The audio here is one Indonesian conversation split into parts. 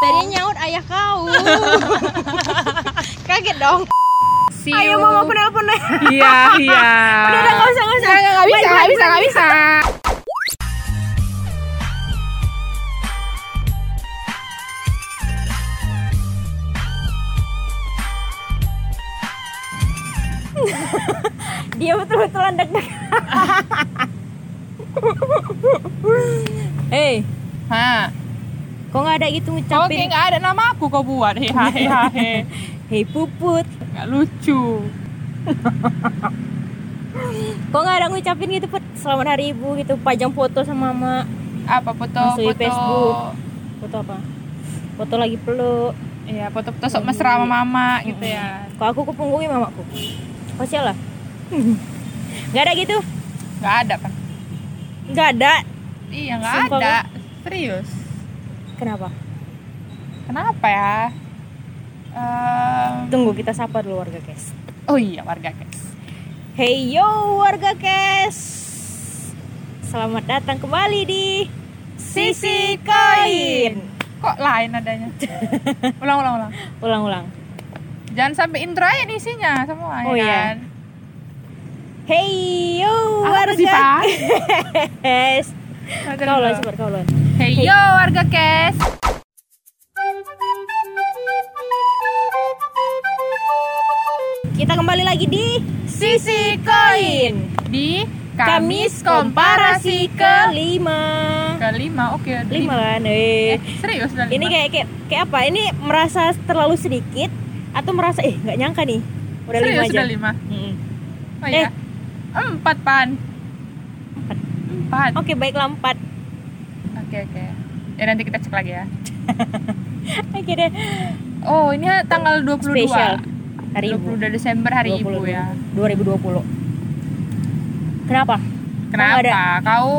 Tadi nyaut ayah kau. Kaget dong. See Ayo you. mama aku nelpon deh. Iya, iya. Udah udah nggak usah nggak usah. Nggak, nggak bisa, Bye, nggak bye, bisa, nggak bisa. Dia betul-betulan deg-deg. Hei, Hah. Kok nggak ada gitu Oke, ngucapin? nggak ada nama aku kau buat. Heha, heha, he. Hei puput, Nggak lucu. kok nggak ada ngucapin gitu put? Selamat hari ibu gitu, pajang foto sama mama. Apa foto Masuk foto? Facebook. Foto apa? Foto lagi peluk. Iya, foto-foto sok mesra sama mama gitu ya. Kok aku kepunggungin mamaku? Kok sial lah? Nggak ada gitu? Nggak ada kan? Nggak ada. Iya, nggak Sumpah, ada. Serius. Kenapa? Kenapa ya? Ehm, Tunggu kita sapa dulu warga kes. oh iya, warga guys. Hey yo warga kes. Selamat datang kembali di Sisi Koin. Kok lain adanya? ulang, ulang, ulang. Ulang-ulang. Jangan sampai intro aja nih isinya semua Oh, ya iya. kan? Hey yo warga kes. Kau lah, kau lah. Hey yo warga kes. Kita kembali lagi di Sisi Koin. Di Kamis komparasi kelima. kelima. Oke, Lima kan? Eh. Eh, serius udah Ini lima? kayak, kayak kayak apa? Ini merasa terlalu sedikit atau merasa eh nggak nyangka nih udah serius lima aja. udah lima. Mm-mm. Oh iya. Empat pan. Empat. Empat. Oke baiklah empat. Oke oke. Ya nanti kita cek lagi ya. Oke deh. Oh ini tanggal 22 Spesial hari ibu. 22 Desember hari 20, ibu ya. 2020. Kenapa? Kenapa? ada? Kau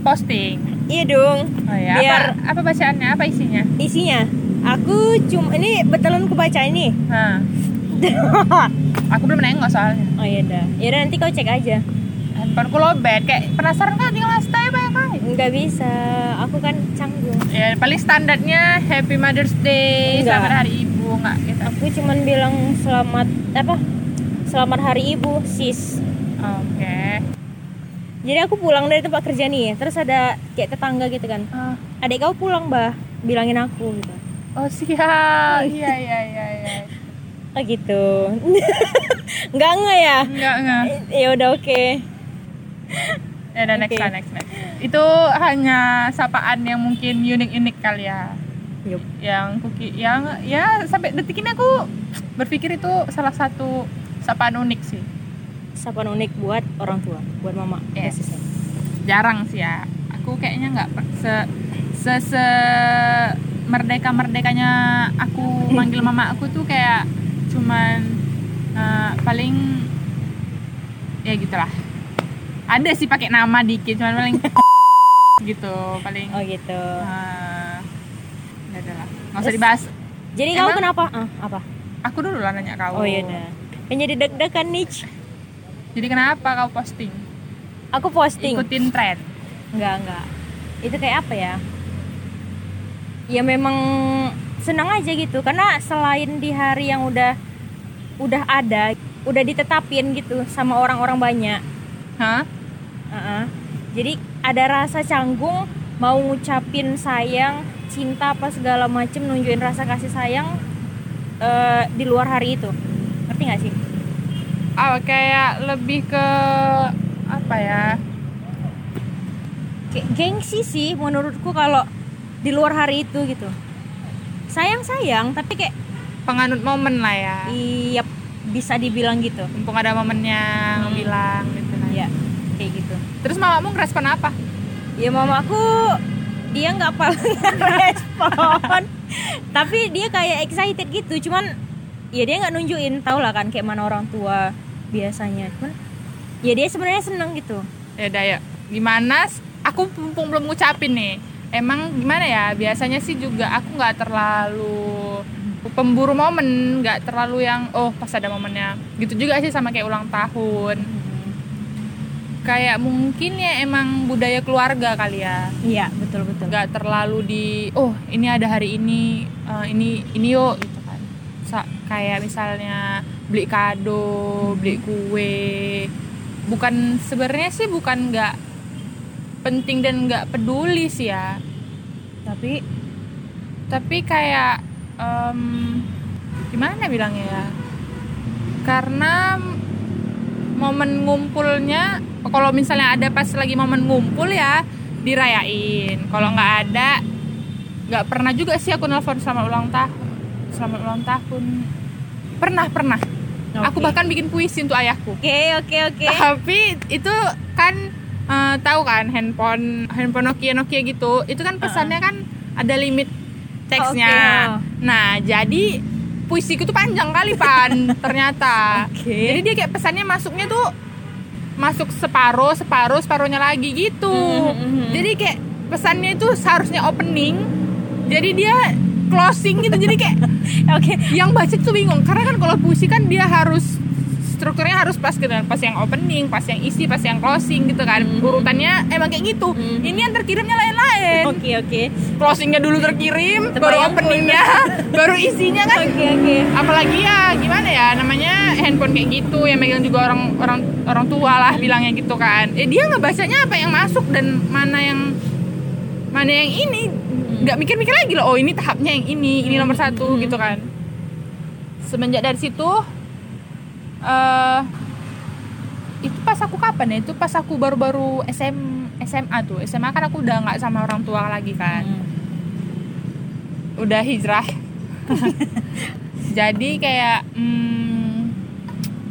posting? Iya dong. Oh ya. Biar- Apa, apa bacaannya? Apa isinya? Isinya aku cuma ini betulan kebaca ini. Hah. Aku belum nengok soalnya. oh iya dah. Ya nanti kau cek aja. Handphoneku lobet. Kayak penasaran kan tinggal stay banyak kali. Nggak bisa. Aku kan canggung. Ya paling standarnya Happy Mother's Day, Enggak. selamat hari ibu nggak gitu. Aku cuman bilang selamat apa? Selamat hari ibu, sis. Oke. Jadi aku pulang dari tempat kerja nih, terus ada kayak tetangga gitu kan. Ah, Adik kau pulang, Bah. Bilangin aku gitu. Oh siap. Iya iya iya iya. Oh gitu. Enggak enggak ya? Enggak enggak. Ya udah oke. Ya udah next lah next next. Itu hanya sapaan yang mungkin unik-unik kali ya. Yup. Yang kuki yang ya sampai detik ini aku berpikir itu salah satu sapaan unik sih. Sapaan unik buat orang tua, buat mama. Yes. Basisnya. Jarang sih ya. Aku kayaknya nggak se se, se merdeka merdekanya aku manggil mama aku tuh kayak cuman eh, paling ya gitulah. Ada sih pakai nama dikit cuman paling gitu paling Oh gitu. Ah, ya udah lah nggak usah dibahas Jadi kau Emang- kenapa? Ah, apa? aku dulu lah nanya kau Oh iya dah. Yang jadi deg-degan nih. jadi kenapa kau posting Aku posting. ikutin tren Enggak, enggak. Itu kayak apa ya? Ya memang senang aja gitu karena selain di hari yang udah udah ada, udah ditetapin gitu sama orang-orang banyak. Hah Heeh. Jadi ada rasa canggung mau ngucapin sayang, cinta apa segala macem nunjukin rasa kasih sayang eh, di luar hari itu. Ngerti gak sih? oh kayak lebih ke apa ya Kayak gengsi sih menurutku kalau di luar hari itu gitu. Sayang sayang tapi kayak penganut momen lah ya iya bisa dibilang gitu. mumpung ada momennya Hmm. bilang gitu lah Iya kayak gitu. Terus mamamu ngerespon apa? Ya mamaku dia nggak paling respon, tapi dia kayak excited gitu. Cuman ya dia nggak nunjukin, tau lah kan kayak mana orang tua biasanya. Cuman ya dia sebenarnya seneng gitu. ya udah ya. Gimana? Aku mumpung belum ngucapin nih. Emang gimana ya? Biasanya sih juga aku nggak terlalu pemburu momen. Nggak terlalu yang oh pas ada momennya. Gitu juga sih sama kayak ulang tahun kayak mungkin ya emang budaya keluarga kali ya. Iya betul betul. Nggak terlalu di oh ini ada hari ini eh, ini ini yuk gitu kan. Sa- kayak misalnya beli kado beli kue. Bukan sebenarnya sih bukan nggak penting dan nggak peduli sih ya. Tapi? Tapi kayak em, gimana bilangnya ya? Karena momen ngumpulnya kalau misalnya ada pas lagi momen ngumpul ya dirayain. Kalau nggak ada nggak pernah juga sih aku nelfon selamat ulang tahun selamat ulang tahun. Pernah pernah. Aku Oke. bahkan bikin puisi untuk ayahku. Oke oke oke. Tapi itu kan eh, tahu kan handphone handphone Nokia Nokia gitu. Itu kan pesannya kan ada limit teksnya. Oh. nah jadi puisiku tuh panjang kali pan ternyata. Oke. jadi dia kayak pesannya masuknya tuh masuk separuh separuh separuhnya lagi gitu. Mhm, mhm. jadi kayak pesannya itu seharusnya opening jadi dia closing gitu. Jadi kayak oke. yang baca tuh bingung. Karena kan kalau puisi kan dia harus strukturnya harus pas gitu kan pas yang opening pas yang isi pas yang closing gitu kan. Mhm. urutannya emang kayak gitu. Mhm. ini yang terkirimnya lain-lain. Oke oke. Closingnya dulu terkirim baru Terbayang openingnya baru isinya kan. Oke oke. Apalagi ya gimana ya namanya handphone kayak gitu yang megang juga orang orang orang tua lah bilangnya gitu kan. Eh dia ngebacanya apa yang masuk dan mana yang mana yang ini? Nggak mikir-mikir lagi loh oh ini tahapnya yang ini ini nomor satu Hmm. gitu kan. Semenjak dari situ eh itu pas aku kapan ya? Itu pas aku baru-baru SM SMA tuh. SMA kan aku udah nggak sama orang tua lagi kan. Hmm. udah hijrah. Jadi kayak mm,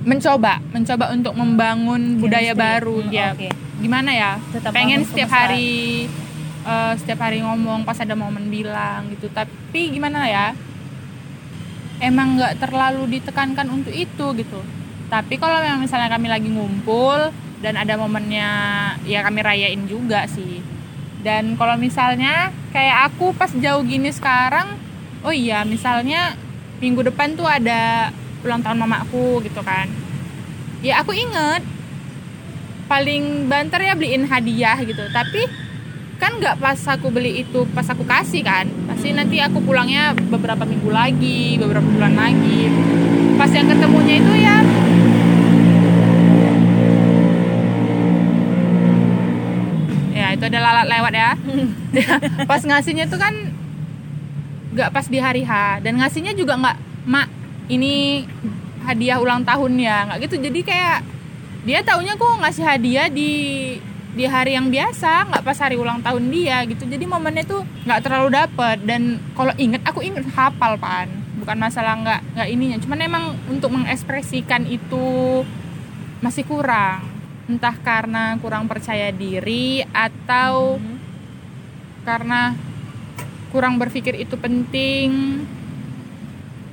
mencoba. Mencoba untuk membangun budaya Chemistry. baru. Hmm, ya oke. gimana ya? Tetap pengen setiap hari eh, setiap hari ngomong pas ada momen bilang gitu. Tapi gimana ya? Emang nggak terlalu ditekankan untuk itu gitu tapi kalau memang misalnya kami lagi ngumpul dan ada momennya ya kami rayain juga sih. Dan kalau misalnya kayak aku pas jauh gini sekarang oh iya misalnya minggu depan tuh ada ulang tahun mamaku gitu kan. Ya aku inget paling banter ya beliin hadiah gitu. Tapi kan nggak pas aku beli itu pas aku kasih kan. Pasti nanti aku pulangnya beberapa minggu lagi beberapa bulan lagi. Pas yang ketemunya itu ya ya itu ada lalat lewat ya. Pas ngasihnya tuh kan nggak pas di hari H. Dan ngasihnya juga nggak mak ini hadiah ulang tahun ya. Nggak gitu. Jadi kayak dia taunya kok ngasih hadiah di di hari yang biasa nggak pas hari ulang tahun dia gitu. Jadi momennya tuh nggak terlalu dapet. Dan kalau inget aku inget hafal pan. Bukan masalah nggak nggak ininya. Cuman emang untuk mengekspresikan itu masih kurang entah karena kurang percaya diri atau Mhm. karena kurang berpikir itu penting.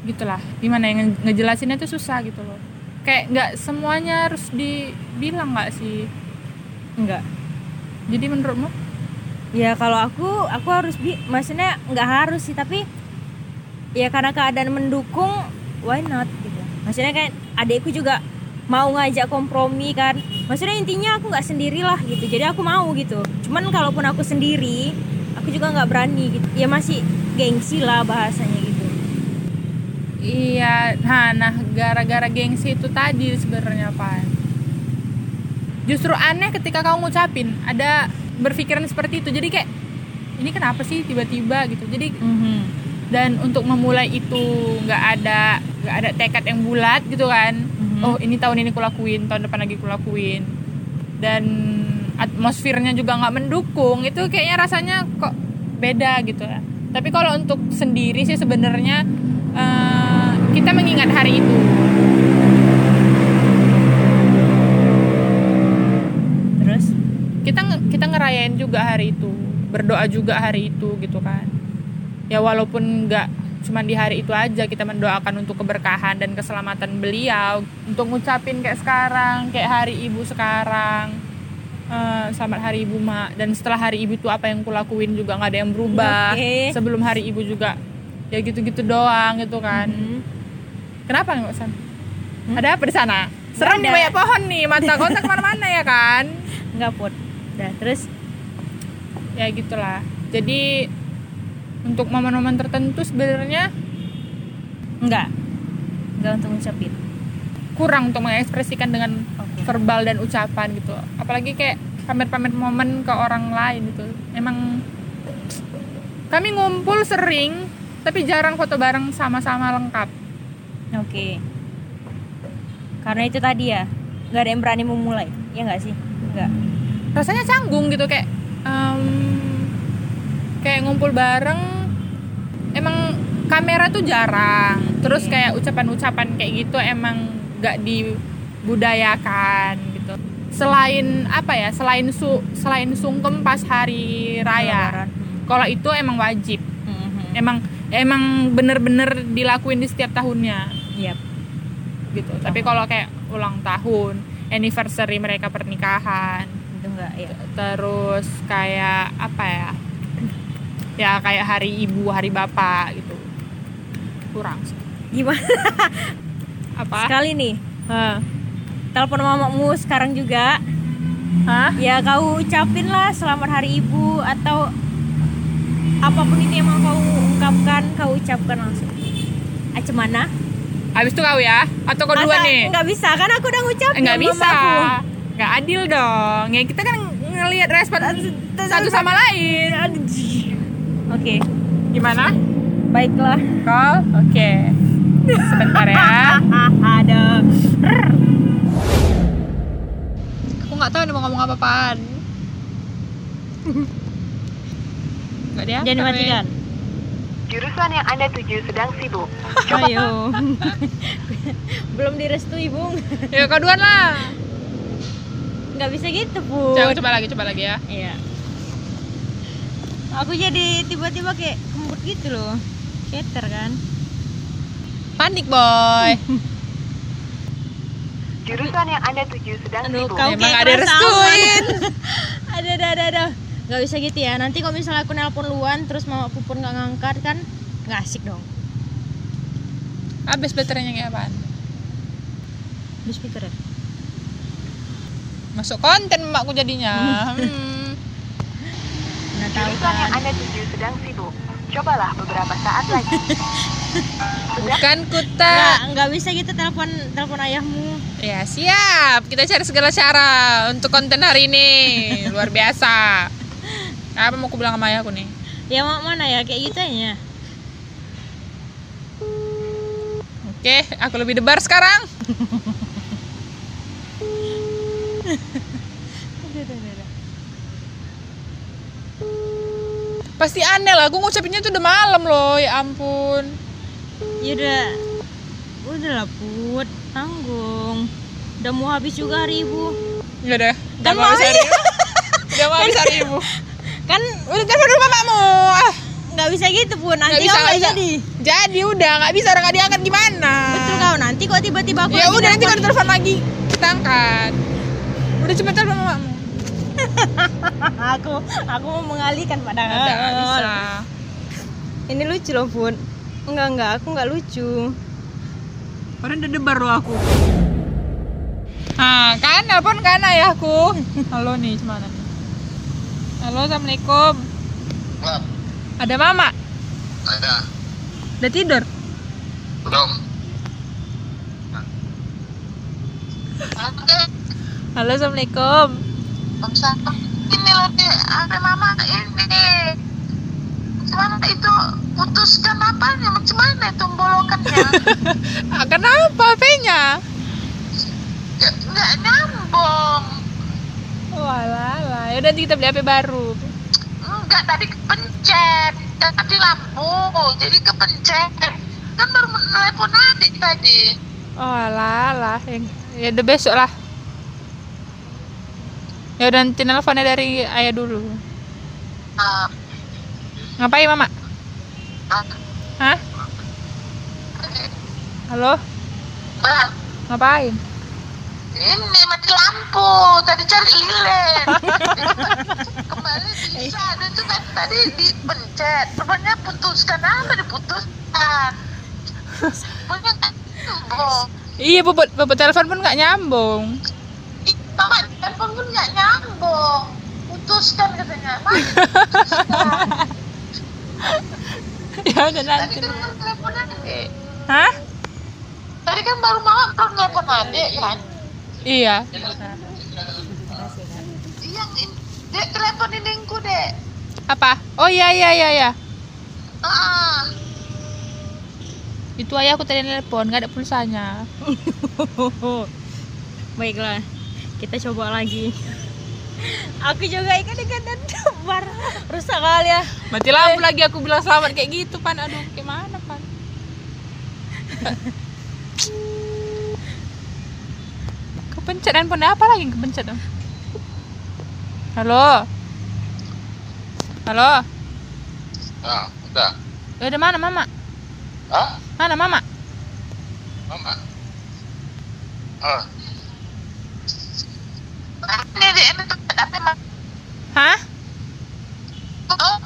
Gitulah. Gimana yang nge- ngejelasinnya tuh susah gitu loh. Kayak nggak semuanya harus dibilang nggak sih? Enggak jadi menurutmu? Ya kalau aku aku harus bi maksudnya nggak harus sih tapi ya karena keadaan mendukung why not gitu. Maksudnya kan adikku juga mau ngajak kompromi kan maksudnya intinya aku nggak sendirilah gitu. Jadi aku mau gitu. Cuman kalaupun aku sendiri aku juga nggak berani gitu. Ya masih gengsi lah bahasanya gitu. Iya nah nah gara-gara gengsi itu tadi sebenarnya pan. Justru aneh ketika kamu ngucapin ada berpikiran seperti itu. Jadi kayak ini kenapa sih tiba-tiba? gitu. Jadi dan untuk memulai itu nggak ada nggak ada tekad yang bulat gitu kan Mhm. oh ini tahun ini kulakuin tahun depan lagi kulakuin. Dan atmosfernya juga nggak mendukung. Itu kayaknya rasanya kok beda gitu ya. Tapi kalau untuk sendiri sih sebenarnya eh, kita mengingat hari itu. Terus kita kita ngerayain juga hari itu. Berdoa juga hari itu gitu kan. Ya walaupun nggak cuma di hari itu aja kita mendoakan untuk keberkahan dan keselamatan beliau untuk ngucapin kayak sekarang kayak hari ibu sekarang eh, selamat hari ibu mak. Dan setelah hari ibu itu apa yang kulakuin juga nggak ada yang berubah. Oke. sebelum hari ibu juga ya gitu-gitu doang gitu kan. Mhm. kenapa nggak san? Hmm? ada apa di sana? Serem nih banyak pohon nih mata kontak ke mana-mana ya kan? Nggak pot dah terus? Ya gitulah. Jadi untuk momen-momen tertentu sebenarnya nggak nggak untuk ngucapin? Kurang untuk mengekspresikan dengan Oke. verbal dan ucapan gitu. Apalagi kayak pamer-pamer momen ke orang lain gitu. Emang kami ngumpul sering tapi jarang foto bareng sama-sama lengkap. Oke. Karena itu tadi ya nggak ada yang berani memulai. Ya nggak sih? Nggak. Rasanya canggung gitu kayak em, kayak ngumpul bareng emang kamera tuh jarang. Terus Iya. kayak ucapan-ucapan kayak gitu emang nggak dibudayakan gitu. Selain apa ya selain su selain sungkem pas hari raya kalau itu emang wajib. Mhm. emang emang bener-bener dilakuin di setiap tahunnya. Yap. gitu. Tapi kalau kayak ulang tahun anniversary mereka pernikahan. Itu enggak ya. Terus kayak apa ya ya kayak hari ibu hari bapak gitu. Kurang sih. gimana? Apa? Sekali nih. Hah? telepon mamamu sekarang juga. Hah? ya kau ucapin lah selamat hari ibu atau apa pun itu yang mau kau ungkapkan kau ucapkan langsung. Aceh mana? habis itu kau ya? Atau kau dua nih? nggak bisa? Kan aku udah ngucapin nggak sama bisa. mamaku. nggak adil dong. Ya kita kan ngelihat respon satu sama lain oke. Gimana? Baiklah. Call? Oke. Sebentar ya. Ada aku nggak tahu nih mau ngomong apa-apaan nggak dia jangan dimatikan Jurusan yang Anda tuju sedang sibuk. ayo. Belum direstui bung. Ya kau duluan lah. Nggak bisa gitu bu coba coba lagi coba lagi ya. Iya aku jadi tiba-tiba kayak kembut gitu loh. Keter kan. Panik boy. Jurusan yang Anda tuju sedang Aduh, sibuk. kau Emang kayak ada restuin. ada ada ada ada. Nggak bisa gitu ya. Nanti kalau misalnya aku nelpon luan terus mama pupur nggak ngangkat kan nggak asik dong. Habis baterainya kayak apaan? Speaker ya masuk konten emakku jadinya. Hmm. Tahu Jurusan yang kan Anda tuju sedang sibuk. Cobalah beberapa saat lagi. bukan nggak kuta nggak bisa gitu telepon telepon ayahmu. Ya siap. Kita cari segala cara untuk konten hari ini. Luar biasa. Apa mau aku bilang sama ayahku nih? Ya mak mana ya? Kayak gitu aja. Oke aku lebih debar sekarang pasti aneh lah aku ngucapinnya tuh udah malam loh ya ampun. Ya udah udah lah put. Tanggung. Udah mau habis juga hari ibu. Ya udah udah mau habis hari ibu. Udah mau habis hari ibu. Kan udah telepon dulu mamamu ah. Nggak bisa gitu pun nanti bisa nggak bisa. jadi? Jadi udah nggak bisa orang nggak diangkat gimana? Betul kau nanti kok tiba-tiba aku ya udah nanti kalau telepon lagi kita angkat. Udah cepet telepon mamamu aku aku mau mengalihkan padahal Udah, nggak bisa ini lucu loh pun enggak enggak aku enggak lucu Orang udah debar loh aku. Nah, kan telepon kan ayahku. Halo nih, gimana? Halo, assalamualaikum. Ngap, Ada mama. ada, Udah tidur. belum. Halo, assalamualaikum. Ini lagi ada mama ini. Gimana itu putuskan apanya? Macam mana itu bolokannya? Ah, kenapa HP-nya? Ya, Nggak nyambung. Walah, lah. Ya udah kita beli HP baru. Enggak tadi kepencet. Tadi lampu, jadi kepencet. Kan baru telepon adik tadi. Oh, lah. Yang- Ya udah besok lah. Ya udah nanti nelfonnya dari ayah dulu. Nah, Ngapain mama? nah, Hah? Halo? bah, Ngapain? ini mati lampu tadi cari lilin kembali bisa dan itu kan tadi dipencet rupanya putuskan apa diputuskan punya kan nyambung Iya, bobot bobot telepon pun nggak nyambung. Mama telepon pun nggak nyambung putuskan katanya putuskan. ya udah tadi nanti. kan telepon adik Hah? tadi kan baru mama baru telepon adik kan Iya. in, dek telepon iningku dek Apa? Oh iya iya iya iya. ah Itu ayah aku tadi telepon, nggak ada pulsanya. Baiklah, kita coba lagi. Aku juga ikan-ikan bar rusak kali ya. Mati lampu lagi aku bilang selamat kayak gitu, Pan. Aduh, gimana, Pan? kepencet handphone apa lagi yang kepencet dong? Halo. Halo. Ah, udah. Ya udah mana Mama? Ah, Mana Mama? mama. Ah, ini dek ini tuh tapi mama Hah? oh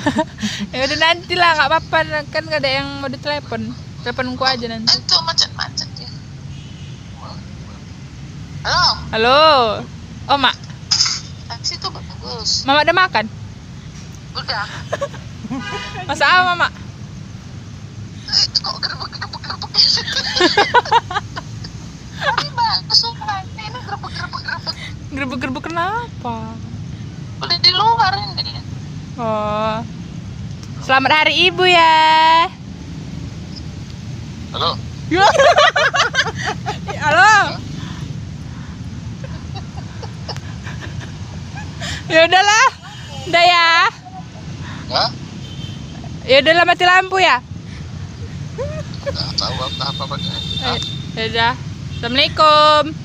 ya udah nanti lah, nggak apa-apa. Kan nggak ada yang mau ditelepon. Teleponku aja nanti. itu macet-macet ya halo Halo. Oh, Mak. taksi tuh bagus Mama udah makan? udah Masa apa, Mama? Eh, kok gerbek-gerbek gerbek tapi bagus ini gerbek gerbek gerbek Gerbek-gerbek kenapa? udah di luar ini Oh. Selamat Hari Ibu ya. halo. Halo. ya udahlah. Udah ya. Ya udahlah mati lampu ya. Tahu apa apa. Eh, Ya udah. Assalamualaikum.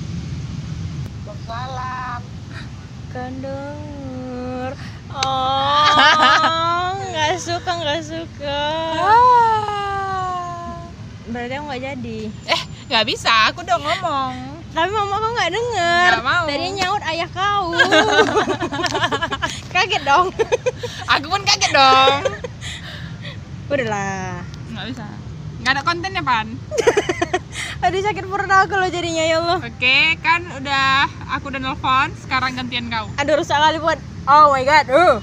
Kendor. Oh, nggak suka nggak suka. Berarti aku nggak jadi. Eh, nggak bisa. Aku udah ngomong. Tapi mama kau nggak denger. Mau. Tadi nyaut ayah kau. Kaget dong. Aku pun kaget dong. Udahlah. Nggak bisa. Nggak ada kontennya, Pan. Aduh sakit perut aku loh jadinya ya Allah. Oke, kan udah aku udah nelfon, sekarang gantian kau. Aduh rusak kali buat. Oh my god. Uh.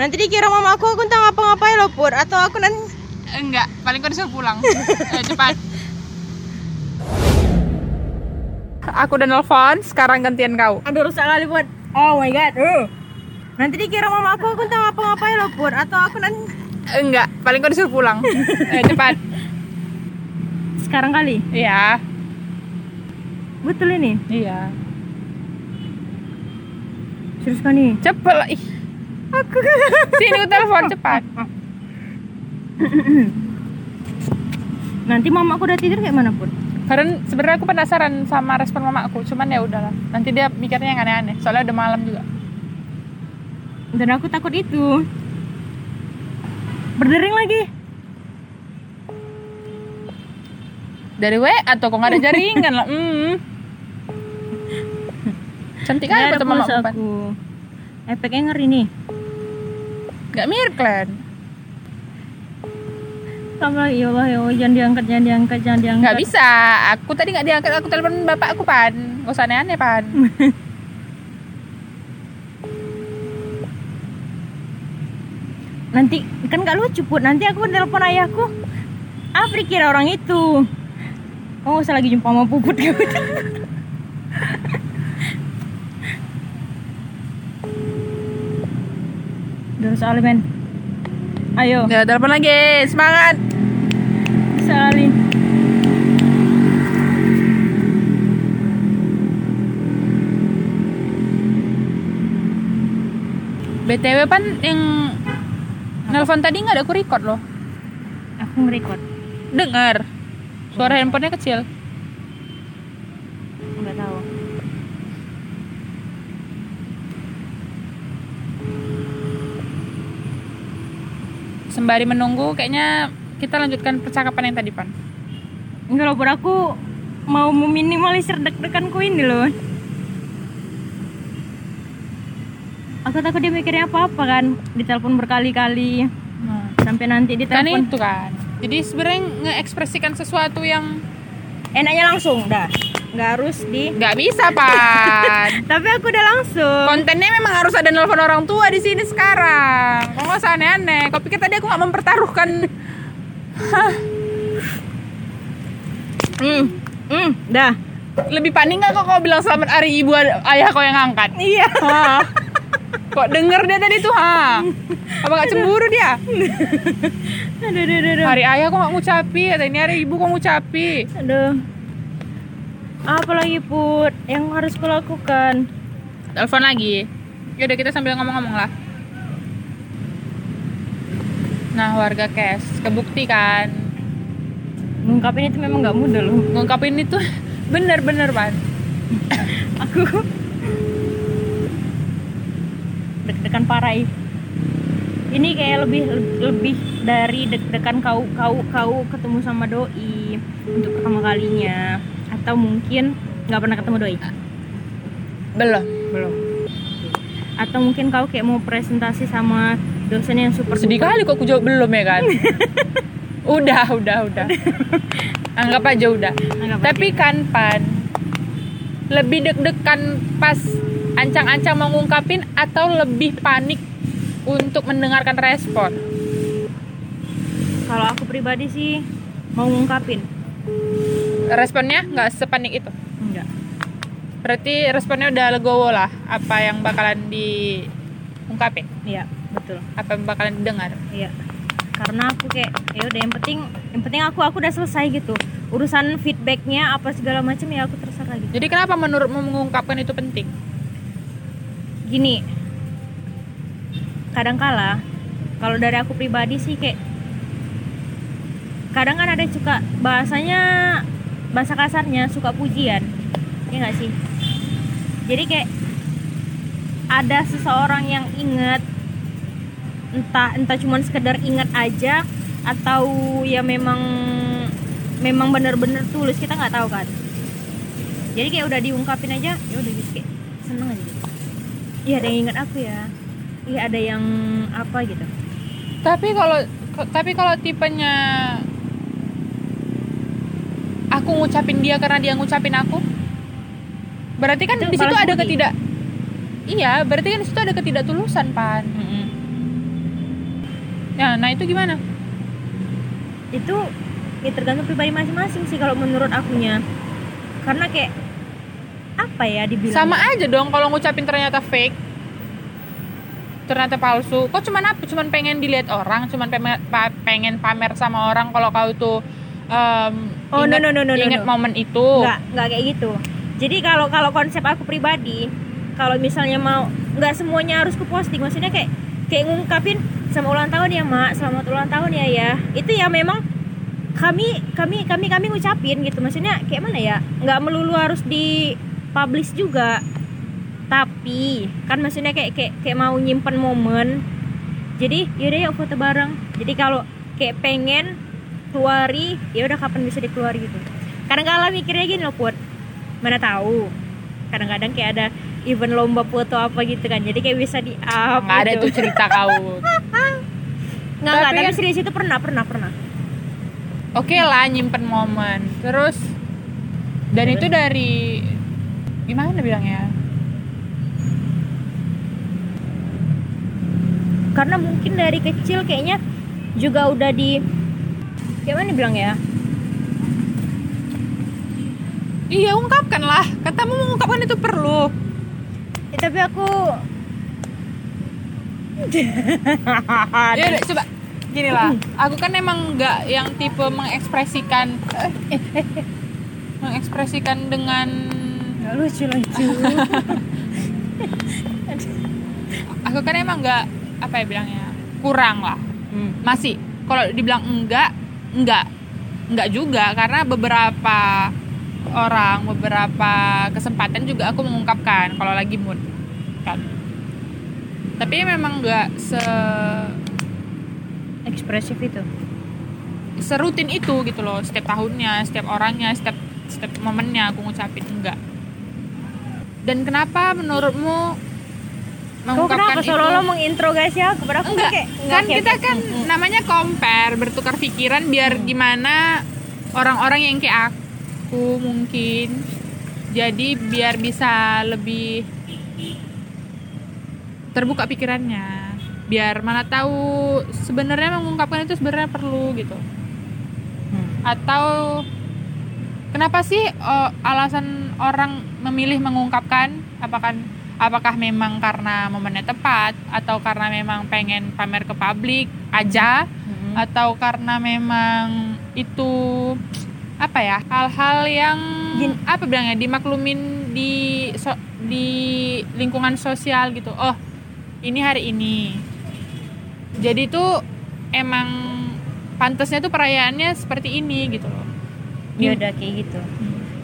Nanti dikira mama aku aku entah ngapa-ngapain loh pur atau aku nanti Enggak, paling kau disuruh pulang. Ayo cepat. Aku udah nelfon, sekarang gantian kau. Aduh rusak kali buat. Oh my god. Uh. Nanti dikira mama aku aku entah ngapa-ngapain loh pur atau aku nanti Enggak, paling kau disuruh pulang. Ayo cepat. sekarang kali. Iya, Betul ini. iya. Serius kan nih? Cepet lah. Ih. Aku Sini telepon cepat. Nanti mama aku udah tidur kayak mana pun. Karena sebenarnya aku penasaran sama respon mama aku, cuman ya udahlah. Nanti dia mikirnya yang aneh-aneh. Soalnya udah malam juga. Dan aku takut itu. Berdering lagi. Dari WA atau kok nggak ada jaringan lah. Hmm. Cantik Nggak aja foto mama pulsa aku. Efeknya ngeri nih. Gak mirip kan? Sama lagi ya Allah ya Allah jangan diangkat jangan diangkat jangan diangkat. Nggak bisa. Aku tadi nggak diangkat. Aku telepon bapak aku pan. Gak usah aneh-aneh pan. Nanti kan gak lucu put. Nanti aku telepon ayahku. Apa dikira orang itu? Oh, usah lagi jumpa sama puput gitu. Men. Ayo, Ya telepon lagi. Semangat. sekali. BTW pan yang nelpon tadi nggak ada aku record loh. Aku nge-record. Dengar. Suara handphonenya kecil. Enggak tahu. Sembari menunggu, kayaknya kita lanjutkan percakapan yang tadi pan. Enggak loh, aku mau meminimalisir deg-deganku ini loh. Aku takut dia mikirnya apa-apa kan, ditelepon berkali-kali. Nah, sampai nanti kan ditelepon. itu kan. Jadi sebenarnya ngekspresikan sesuatu yang enaknya langsung dah nggak harus di nggak bisa pan. Tapi aku udah langsung. Kontennya memang harus ada nelpon orang tua di sini sekarang. Kok nggak usah aneh-aneh. Kau pikir tadi aku nggak mempertaruhkan? Hmm. Hmm. Dah. Lebih panik nggak kok kau bilang selamat hari ibu ayah kau yang angkat? Iya? kok denger dia tadi tuh ha? Apa nggak cemburu dia? Aduh aduh aduh, aduh. hari ayah kok nggak ngucapi kata ini hari ibu kok ngucapi. Aduh. Apa lagi put? Yang harus kulakukan telepon lagi. Yaudah kita sambil ngomong-ngomong lah. Nah warga cash. Kebukti kan? Ngungkapin itu memang nggak mudah loh. Ngungkapin itu bener-bener pan. Aku deg-degan parah ih. ini kayak lebih lebih dari deg-degan kau kau kau ketemu sama doi untuk pertama kalinya. Atau mungkin nggak pernah ketemu doi? Belum. Belum. Atau mungkin kau kayak mau presentasi sama dosen yang super sedih kali kok aku jawab belum ya kan? Udah udah udah. Anggap aja udah. Anggap tapi kan pan lebih deg-degan pas ancang-ancang mau ngungkapin atau lebih panik untuk mendengarkan respon? Kalau aku pribadi sih mau ngungkapin. Responnya nggak sepanik itu? Enggak. Berarti responnya udah legowo lah apa yang bakalan diungkapin? Iya betul. Apa yang bakalan didengar? Iya. Karena aku kayak ya udah yang penting yang penting aku aku udah selesai gitu. Urusan feedbacknya apa segala macam ya aku terserah gitu. jadi kenapa menurutmu mengungkapkan itu penting Gini. Kadangkala kalau dari aku pribadi sih kayak kadang kan ada suka bahasanya bahasa kasarnya suka pujian. Ya nggak sih? Jadi kayak ada seseorang yang inget entah entah cuman sekedar ingat aja atau ya memang memang bener-bener tulus kita nggak tahu kan jadi kayak udah diungkapin aja ya udah gitu kayak seneng aja gitu iya ada yang ingat aku ya. Iya ada yang apa gitu. Tapi kalau tapi kalau tipenya aku ngucapin dia karena dia ngucapin aku berarti kan di situ ada budi. ketidak iya berarti kan di situ ada ketidaktulusan pan. Ya nah itu gimana? Itu ya tergantung pribadi masing-masing sih kalau menurut akunya. Karena kayak apa ya dibilang sama aja dong kalau ngucapin ternyata fake. Ternyata palsu. Kok cuman apa? Cuman pengen dilihat orang cuman pengen, pa- pengen pamer sama orang kalau kau tuh um, Oh, no, ingat- no, no, no, no, ingat no. momen itu. Nggak nggak kayak gitu. Jadi kalau kalau konsep aku pribadi kalau misalnya mau nggak semuanya harus ke posting. Maksudnya kayak kayak ngungkapin sama ulang tahun ya mak. Selamat ulang tahun ya ya. Itu ya memang kami kami kami kami ngucapin gitu. Maksudnya kayak mana ya? Nggak melulu harus di publish juga. Tapi kan maksudnya kayak kayak kayak mau nyimpen momen. Jadi yaudah yuk foto bareng. Jadi kalau kayak pengen keluari ya udah kapan bisa dikeluari gitu. Kadang-kadang mikirnya gini loh put. Mana tahu. Kadang-kadang kayak ada event lomba foto apa gitu kan. Jadi kayak bisa di up nggak ada gitu. tuh cerita kau nggak nggak. Tapi serius itu pernah pernah pernah. Oke lah nyimpen momen. Terus dan itu dari gimana bilangnya? Karena mungkin dari kecil kayaknya juga udah di gimana bilang ya iya ungkapkan lah katamu mengungkapkan itu perlu. Eh, tapi aku ya coba. Gini lah aku kan emang nggak yang tipe mengekspresikan mengekspresikan dengan nggak lucu lucu. Aku kan emang nggak apa ya bilangnya kurang lah. Hmm. masih kalau dibilang enggak enggak enggak juga. Karena beberapa orang beberapa kesempatan juga aku mengungkapkan kalau lagi mood kan. Tapi memang enggak se ekspresif itu? serutin itu gitu loh setiap tahunnya setiap orangnya setiap setiap momennya aku ngucapin enggak dan kenapa menurutmu Kau kenapa itu seolah-olah menginterogasi aku? Padahal aku enggak. kayak kan oke, kita kan Hmm, hmm. namanya compare bertukar pikiran biar gimana orang-orang yang kayak aku mungkin. Jadi biar bisa lebih terbuka pikirannya. Biar mana tahu sebenarnya mengungkapkan itu sebenarnya perlu gitu. Hmm. atau kenapa sih eh, alasan orang memilih mengungkapkan apakah apakah memang karena momennya tepat atau karena memang pengen pamer ke publik aja Mm-mm. atau karena memang itu apa ya hal-hal yang Gin- apa bilangnya dimaklumin di so- di lingkungan sosial gitu. Oh ini hari ini. Jadi itu emang pantasnya tuh perayaannya seperti ini gitu loh. Ya udah kayak gitu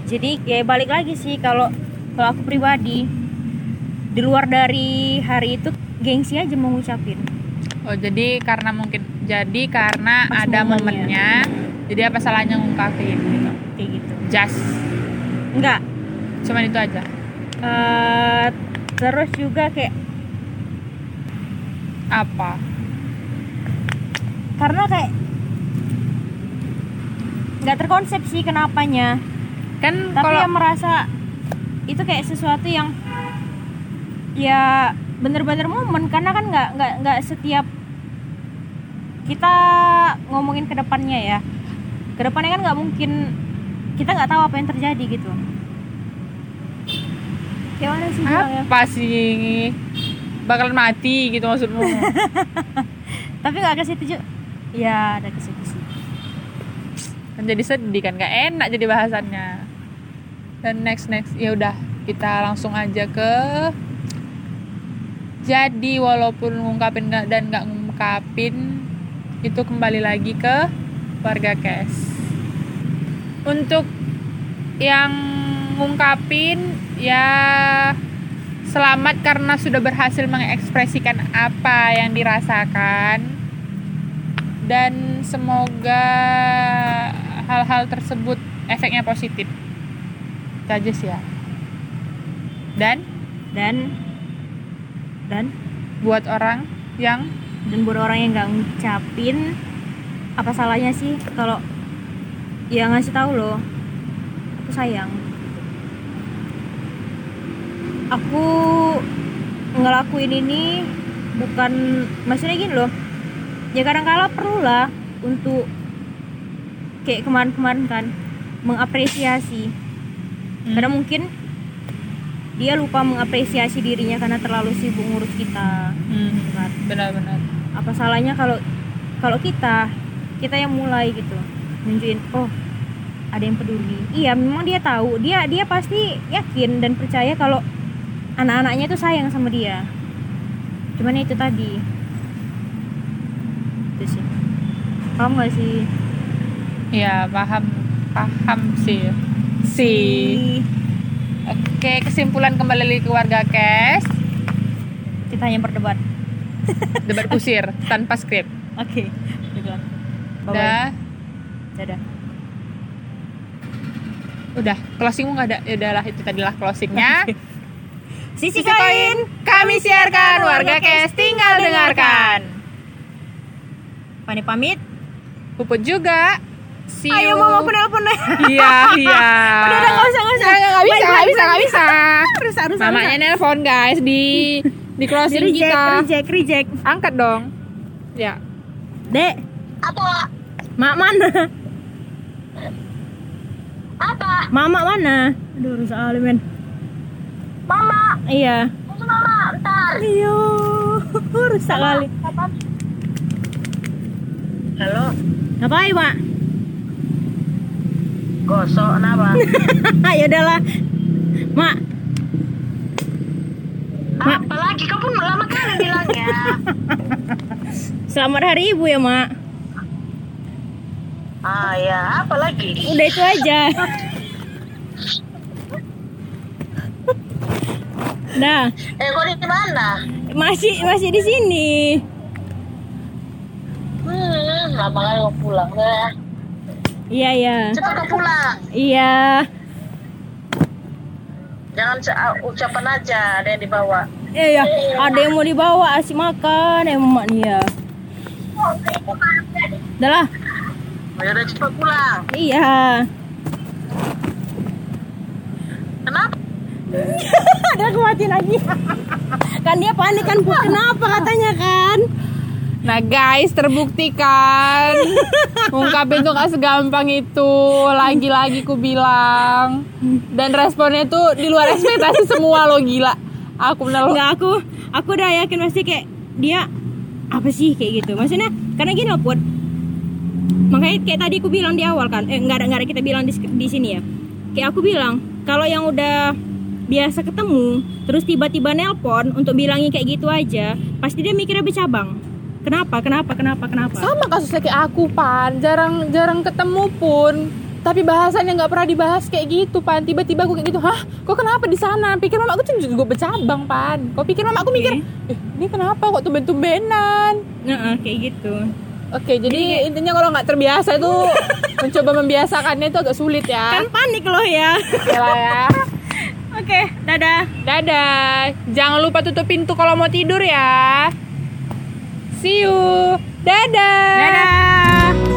jadi ya balik lagi sih kalau kalau aku pribadi di luar dari hari itu gengsi aja mau ngucapin. Oh jadi karena mungkin jadi karena Pas ada momennya. momennya jadi apa salahnya ngungkapin gitu? Kayak gitu. Just. Enggak. Cuman itu aja? Eh terus juga kayak apa? Karena kayak nggak terkonsep sih kenapanya kan tapi kalau yang merasa itu kayak sesuatu yang ya bener-bener momen karena kan nggak nggak nggak setiap kita ngomongin ke depannya ya. Ke depannya kan nggak mungkin kita nggak tahu apa yang terjadi gitu. Kayak mana sih apa sih? Bakalan mati gitu maksudmu. Tapi nggak ke situ juga. Ya ada ke situ sih. Kan jadi sedih kan gak enak jadi bahasannya dan next next ya udah kita langsung aja ke jadi walaupun ngungkapin dan nggak ngungkapin itu kembali lagi ke warga cash. Untuk yang ngungkapin ya selamat karena sudah berhasil mengekspresikan apa yang dirasakan. Dan semoga hal-hal tersebut efeknya positif aja sih ya. Dan? Dan? Dan? Buat orang yang dan buat orang yang nggak ngucapin apa salahnya sih kalau ya ngasih tahu loh? Aku sayang. Aku ngelakuin ini bukan maksudnya gini loh. Ya kadang-kala perlu lah untuk kayak kemarin-kemarin kan mengapresiasi karena mungkin dia lupa mengapresiasi dirinya karena terlalu sibuk ngurus kita. Hmm, kan? benar-benar. Apa salahnya kalau kalau kita kita yang mulai gitu nunjukin oh ada yang peduli. Iya memang dia tahu. Dia dia pasti yakin dan percaya kalau anak-anaknya itu sayang sama dia. Cuman itu tadi. Itu sih. Paham gak sih? Ya paham paham sih sih oke kesimpulan kembali lagi ke warga cash. Kita hanya berdebat. Debat kusir tanpa skrip. Oke. Bye-bye. udah dadah. Udah closingmu nggak ada? Ya udahlah itu tadilah closingnya. Sisi Sisi koin kami siarkan warga cash tinggal dengarkan. Pani pamit. Puput juga see ayo you. Mama penelpon deh iya iya. Udah udah nggak usah nggak usah. Nggak nggak bisa nggak bisa nggak bisa. harus harus mamanya nelpon guys di di closing reject kita. reject reject. Angkat dong. Ya. Dek. Apa? mak mana? Apa? mama mana? Aduh rusak kali men. Mama, iya. Mama, ntar. iya rusak kali. Halo, ngapain mak gosok kenapa? ya udahlah mak Mak. Apalagi kau pun lama kali bilangnya. selamat hari ibu ya mak ah ya, apalagi? udah itu aja nah Eh, kau di mana? masih masih di sini Hmm, lama kali mau pulang deh. Iya iya Cepat kau pulang. iya Jangan ah, ucapan aja ada yang dibawa. iya iya ada yang mau dibawa asik makan ya mak nih ya udah lah Oh, ya udah cepat pulang. iya Kenapa? ada aku matiin lagi kan dia panik kan Bu. kenapa katanya kan Nah guys, terbukti kan Ungkapin tuh gak segampang itu. Lagi-lagi ku bilang. Dan responnya tuh di luar ekspektasi semua lo gila. Aku bener aku aku udah yakin pasti kayak dia apa sih kayak gitu. Maksudnya karena gini loh Put. Makanya kayak tadi aku bilang di awal kan eh nggak ada nggak ada kita bilang di, di sini ya. Kayak aku bilang kalau yang udah biasa ketemu terus tiba-tiba nelpon untuk bilangin kayak gitu aja pasti dia mikirnya bercabang kenapa? Kenapa? Kenapa? Kenapa? Sama kasusnya kayak aku Pan. Jarang jarang ketemu pun. Tapi bahasannya nggak pernah dibahas kayak gitu pan. Tiba-tiba aku kayak gitu hah? Kok kenapa di sana? Pikir mama aku tuh juga bercabang pan. Kok pikir mama aku mikir eh ini kenapa kok tumben-tumbenan? Nah, kayak gitu. Oke, jadi intinya kalau nggak terbiasa itu mencoba membiasakannya itu agak sulit ya. kan panik loh ya. Oke lah ya. oke dadah. Dadah. Jangan lupa tutup pintu kalau mau tidur ya. See you. Dadah. Dadah.